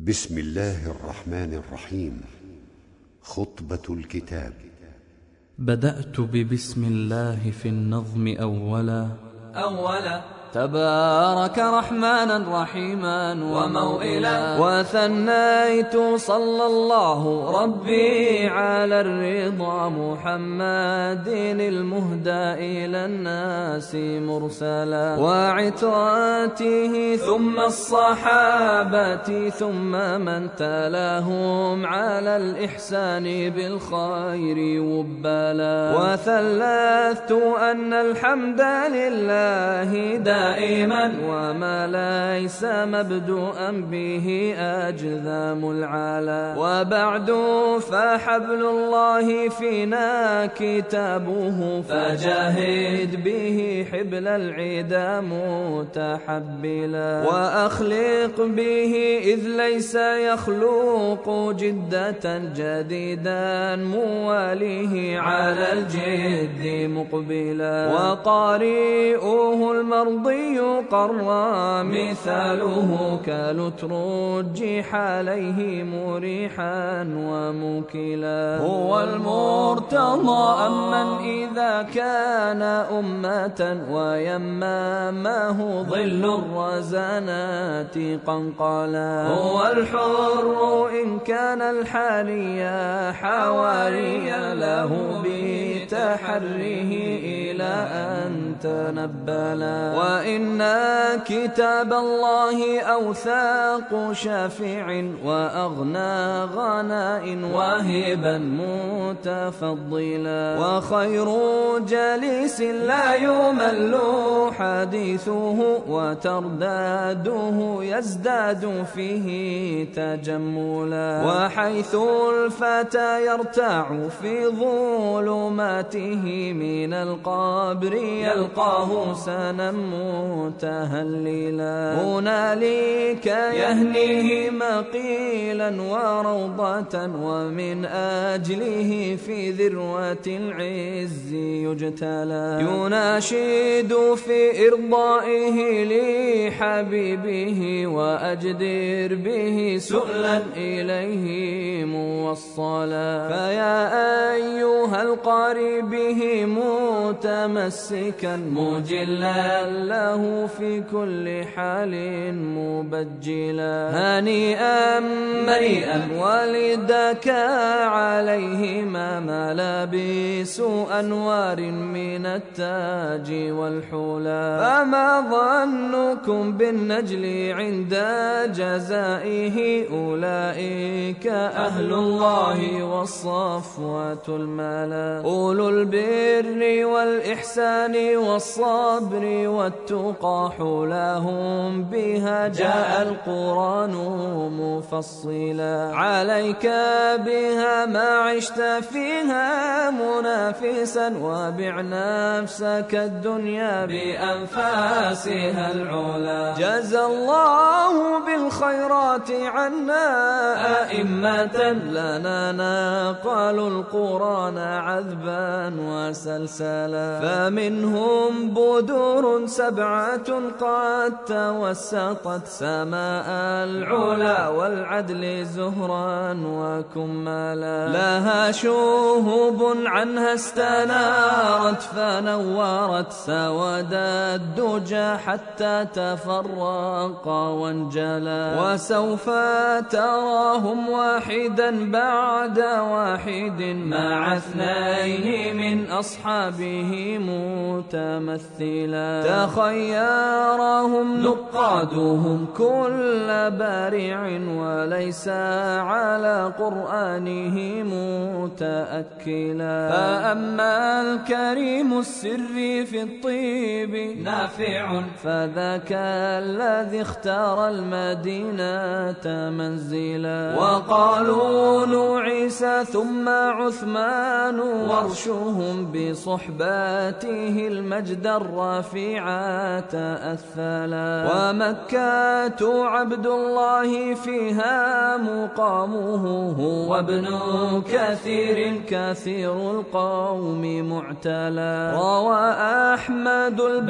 بسم الله الرحمن الرحيم. خطبة الكتاب. بدأت ببسم الله في النظم أولا. أولا تبارك رحمانا رحيما وموئلا. وثنيت صلى الله ربي على الرضا محمد المهدى إلى الناس مرسلا. وعتراته ثم الصحابة ثم من تلاهم على الإحسان بالخير وبلا. وثلثت أن الحمد لله دائما دائما وما ليس مبدوءا به أجذام العلا. وبعد فحبل الله فينا كتابه فجاهد به حبل العدا متحبلا. وأخلق به إذ ليس يخلق جدة جديدا مواليه على الجد مقبلا. وقارئوه المرضى قرى مثاله كالترجح عليه مريحا وموكلا. هو المرتضى أمن إذا كان أمة ويمامه ظل الرزانات قنقلا. هو الحر إن كان الحالي حواري له بتحريه إلى أن تنبلا وإن كتاب الله أوثاق شافع وأغنى غناء واهبا متفضلا. وخير جليس لا يمل حديثه وترداده يزداد فيه تجملا. وحيث الفتى يرتاع في ظلماته من القبر يلقاه سنا متهللا. هنالك يهنيه مقيلا وروضة ومن أجله في ذروة العز يجتلى. يناشد في إرضائه لحبيبه وأجدر به سؤلا إليه موصلا. فيا أيها القاري به متمسكا مجلا له في كل حال مبجلا. هنيئا مريئا والدك عليهما ملابس أنوار من التاج والحلا فما ظنكم بالنجل عند جزائه أولئك أهل الله والصفوة الملا أولو البر والإحسان والصبر والتقى حولهم بها جاء القرآن مفصلا عليك بها ما عشت فيها منافسا وبع نفسك الدنيا بأنفاسها العلا. جزى الله بالخيرات عنا. أئمة لنا نقل القرآن عذبا وسلسلا. فمنهم بدور سبعة قد توسطت سماء العلا والعدل زهرا وكمالا. لها شهوب عنها استنارت فنورت سواد الدجى حتى تفرق وانجلى. وسوف تراهم واحدا بعد واحد مع اثنين من أصحابه متمثلا. تخيرهم نقادهم كل بارع وليس على قرآنه متأكلا. فأما الكريم السر في الطيب نافع. فذاك الذي اختار المدينة منزلا. وقالوا عيسى ثم عثمان ورشهم بصحباته المجد مجد الرفيعة تأثلا ومكة عبد الله فيها مقامه هو ابن كثير كثير القوم معتلى روى أحمد البزي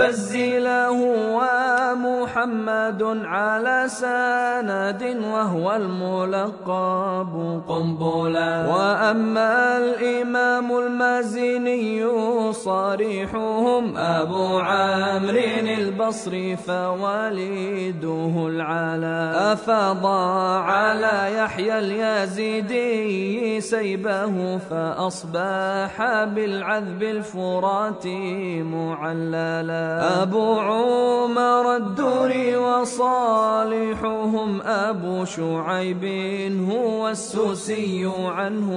له ومحمد على سند وهو الملقب. قنبلا وأما الإمام المازني صريحهم أبو عمرو البصري فوالده العلا. أفاض على يحيى اليزيدي سيبه فأصبح بالعذب الفرات معللا. أبو عمر الدوري وصالحهم أبو شعيب هو السوسي عنه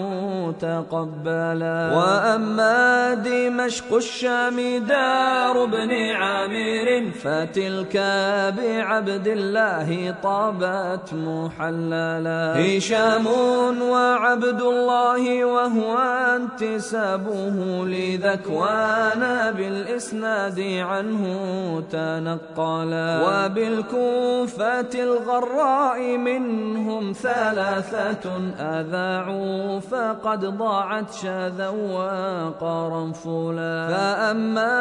تقبلا وأما دمشق الشام دار ابن عامر فتلك بعبد الله طابت محللا. هشام وعبد الله وهو انتسابه لذكوان بالإسناد عنه تنقلا. وبالكوفة الغراء منهم ثلاثة أذاعوا فقد ضاعت شذا وقرنفلا فأما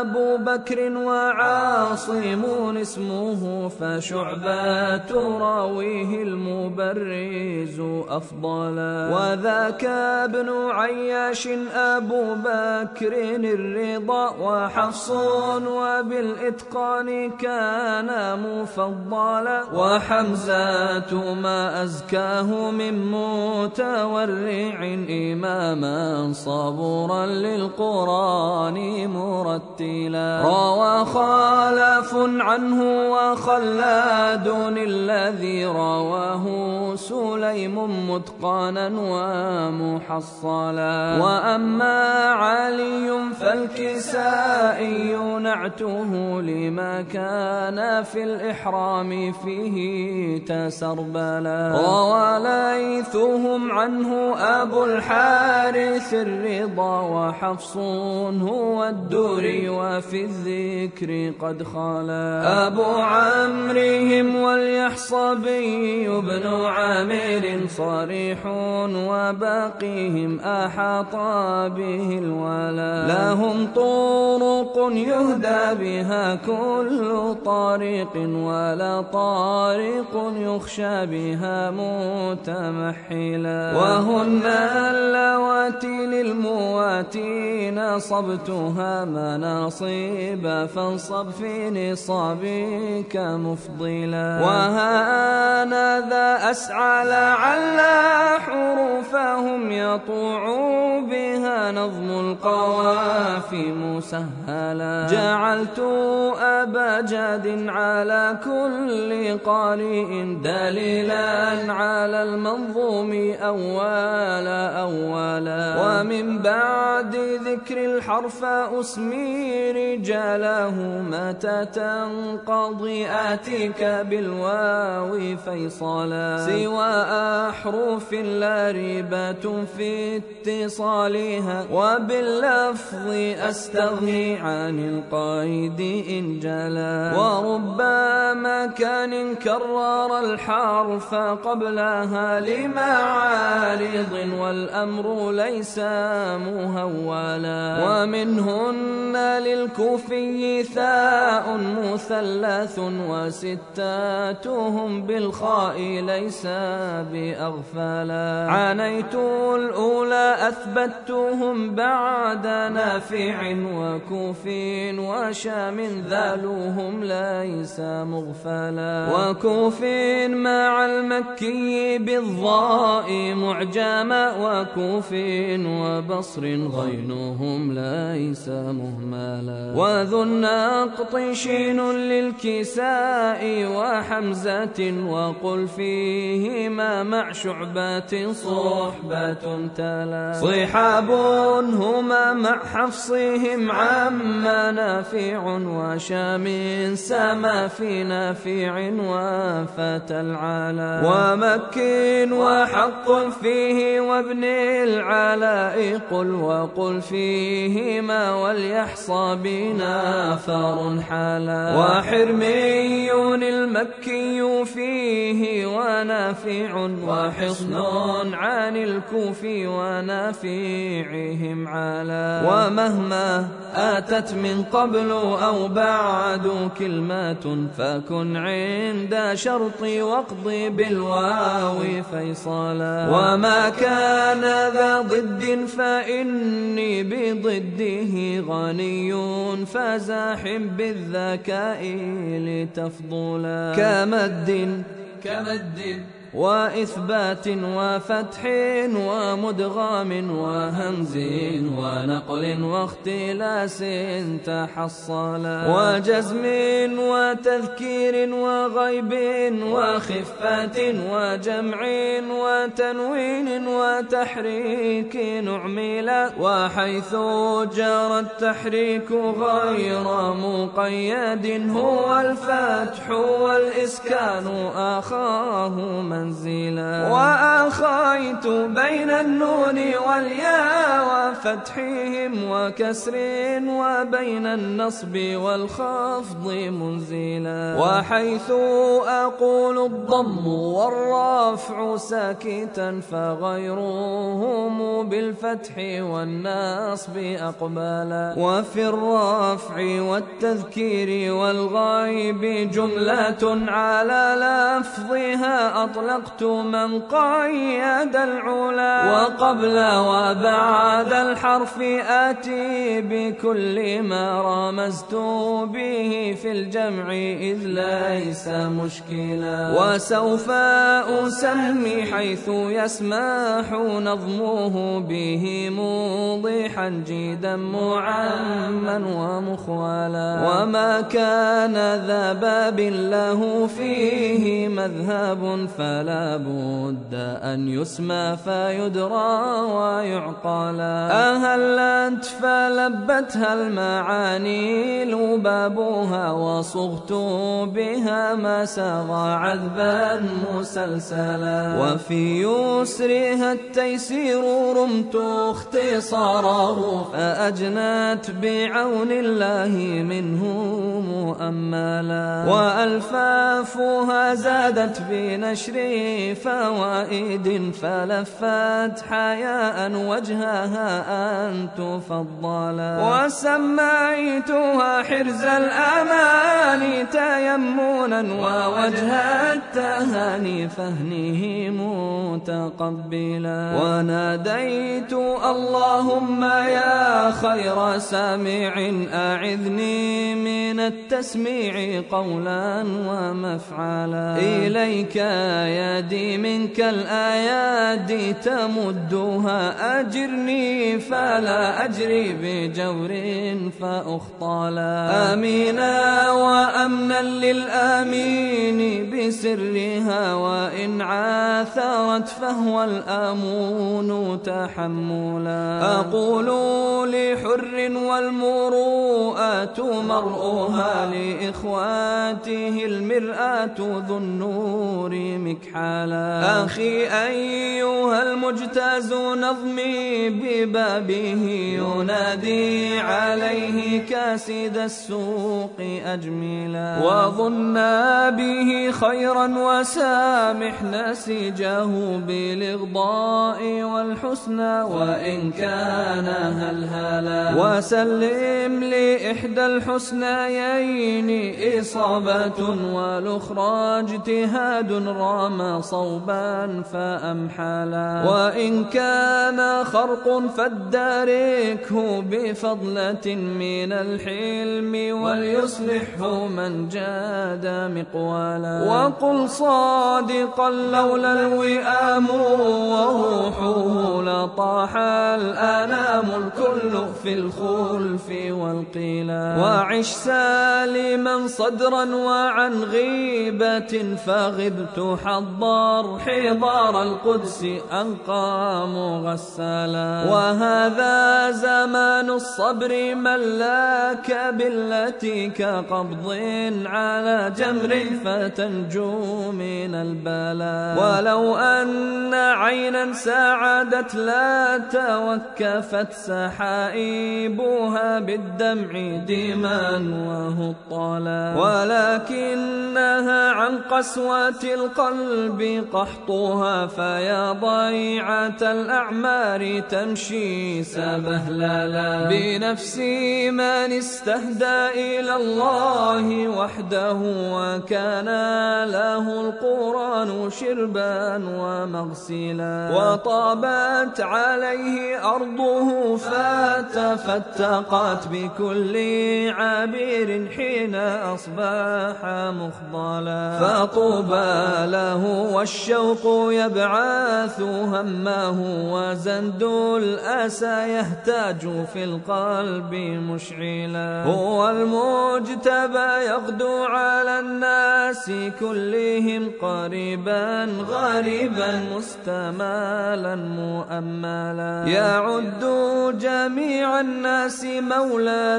أبو بكر وعاصم اسمه فشعبة راويه المبرز أفضلا. وذاك ابن عياش أبو بكر الرضا وحفص وبالإتقان كان مفضلا. وحمزة ما أزكاه من متورع إماما صبورا للقرآن مرتلا. روى خالف عنه وخلاد الذي رواه سليم متقانا ومحصلا. وأما علي فالكسائي نعته لما كان في الإحرام فيه تسربلا. روى ليثهم عنه أبو الحارث الرضا وحفص هو الدوري وفي الذكر قد خلا أبو عمرهم واليحصبي بن عامر صريح وباقيهم أحاط به الولا. لهم طرق يهدى بها كل طريق ولا طارق يخشى بها متمحلا. وهن اللواتي للمواتي نصبتها مناصب فانصب في نصابك مفضلا. وها ذا أسعى لعل حروفهم يطوع بها نظم القوافي مسهلا. جعلت أبا جاد على كل قارئ دليلا على المنظوم أولا أولا ومن بعد ذكر الحرف أسمي رجاله متى تنقضي آتيك بالواو فيصلا. سوى أحرف لا ريبة في اتصالها. وباللفظ أستغني عن القيد إن جلا. وربما كان كرر الحرف قبلها لمعارض والأمر ليس مهولا. ومنهن للكوفي ثاء مثلث وستاتهم بالخاء ليس بأغفلا عانيت الأولى أثبتهم بعد نافع وكوف وشام ذالوهم ليس مغفلا. وكوف مع المكي بالضاء معجما وكوف وبصر غينهم ليس مهملا وذو النقط شين للكساء وحمزة وقل فيهما مع شعبة صحبة تلا صحاب هما مع حفصهم عما نافع وشام سما في نافع وفتى العلا. ماك وحق فيه وابن العلاء قل وقل فيهما وليحصى بنا فار حالا. وحرمي المكي فيه ونافع وحصن عن الكوف ونافعهم علا. ومهما آتت من قبل أو بعد كلمات فكن عند شرطي واقضي بالواو فيصلا وما كان ذا ضد فإني بضده غني فزاحم بالذكاء لتفضلا. كمد كمد وإثبات وفتح ومدغام وهمز ونقل واختلاس تحصلا وجزم وتذكير وغيب وخفات وجمع وتنوين وتحريك نعملا وحيث جرى التحريك غير مقيد هو الفتح والإسكان آخاه من منزلا. وأخيت بين النون والياء وفتحهم وكسر وبين النصب والخفض منزلا. وحيث أقول الضم والرفع ساكتا فغيرهم بالفتح والنصب أقبلا. وفي الرفع والتذكير والغيب جملة على لفظها أطلق. أطلقت من قيد العلا. وقبل وبعد الحرف آتي بكل ما رمزت به في الجمع إذ ليس مشكلا. وسوف أسمي حيث يسمح نظمه به موضحا جيدا معما ومخولا وما كان ذا باب له فيه مذهب ف فلا بد أن يسمى فيدرى ويعقى أهلت فلبتها المعاني لبابها وصغت بها ما سغى عذبا مسلسلا. وفي يسرها التيسير رمت اختصاره فأجنت بعون الله منه مؤملا. وألفافها زادت بنشر فوائد فلفت حياء وجهها أن تفضلا وسميتها حرز الأمان تيمنا ووجه التهاني فهنه متقبلا. وناديت اللهم يا خير سامع أعذني من التسميع قولا ومفعلا. إليك يدي منك الآيات تمدها. أجرني فلا أجري بجور فأخطالا. آمينا وأمنا للآمين بسرها. وإن عاثرت فهو الآمون تحملا. أقول لحر والمروءات مرؤها لإخواته المرآة ذو النور مكحالا. أخي أيها المجتاز نظمي ببابه ينادي عليه كاسد السوق أجملا. وظنا به خيرا وسامح نسجه بالإغضاء والحسنى وإن كان هلهلا. وسلم لإحدى الحسنيين إصابة والأخرى اجتهاد رام صوبا فأمحلا. وإن كان خرق فاداركه بفضلة من الحلم وليصلحه من جاد مقوالا. وقل صادقا لولا الوئام وروحه لطاح الأنام الكل في الخلف والقيلا وعش سالما صدرا وعن غيبة فغبت حضار حضار القدس أنقى مغسلا وهذا زمان الصبر من لاك بالتي كقبض على جمر فتنجو من البلاء ولو أن عينا ساعدت لا توكفت سحائبها بالدمع دما وهطلا ولكنها عن قسوة القلب قحطها فيا ضيعة الأعمار تمشي سبهللا بنفسي من استهدى إلى الله وحده وكان له القرآن شربا ومغسلا. وطابت عليه أرضه فتفتقت بكل عبير حين أصبح مخضلا. فطوبى له والشوق يبعث همه وزند الأسى يهتاج في القلب مشعلا. هو المجتبى يغدو على الناس كلهم قريبا غريبا مستمالا مؤملا. يعد جميع الناس مولا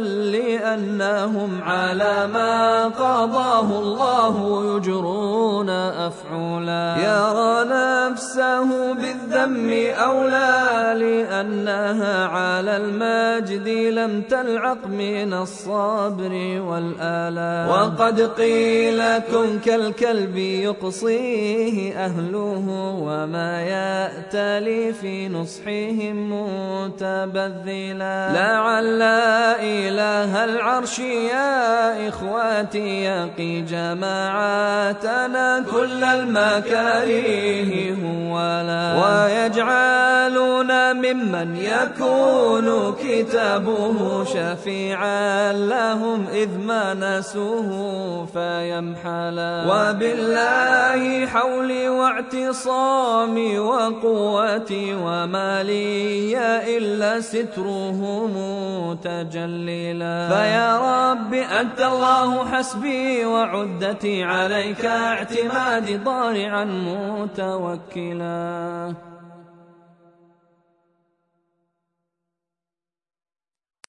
لأنهم على ما قضاه الله يجرون أفعولا. يرى نفسه بالذم أولى لأنها على المجد لم تلعق من الصبر والآلاء وقد قيل كن كالكلب يقصيه أهله وما يأتلي في نصحهم متبذلا. لعل إله العرش يا إخواتي يقي جماعاتنا كل المكاره ولا ويجعلنا ممن يكون كتابه شفيعا لهم إذ ما نسوه فيمحلا وبالله حولي واعتصامي وقوتي وما لي إلا ستره متجللا. فيا رب أنت الله حسبي وعدتي عليك اعتمادي ضارعا متوكلا.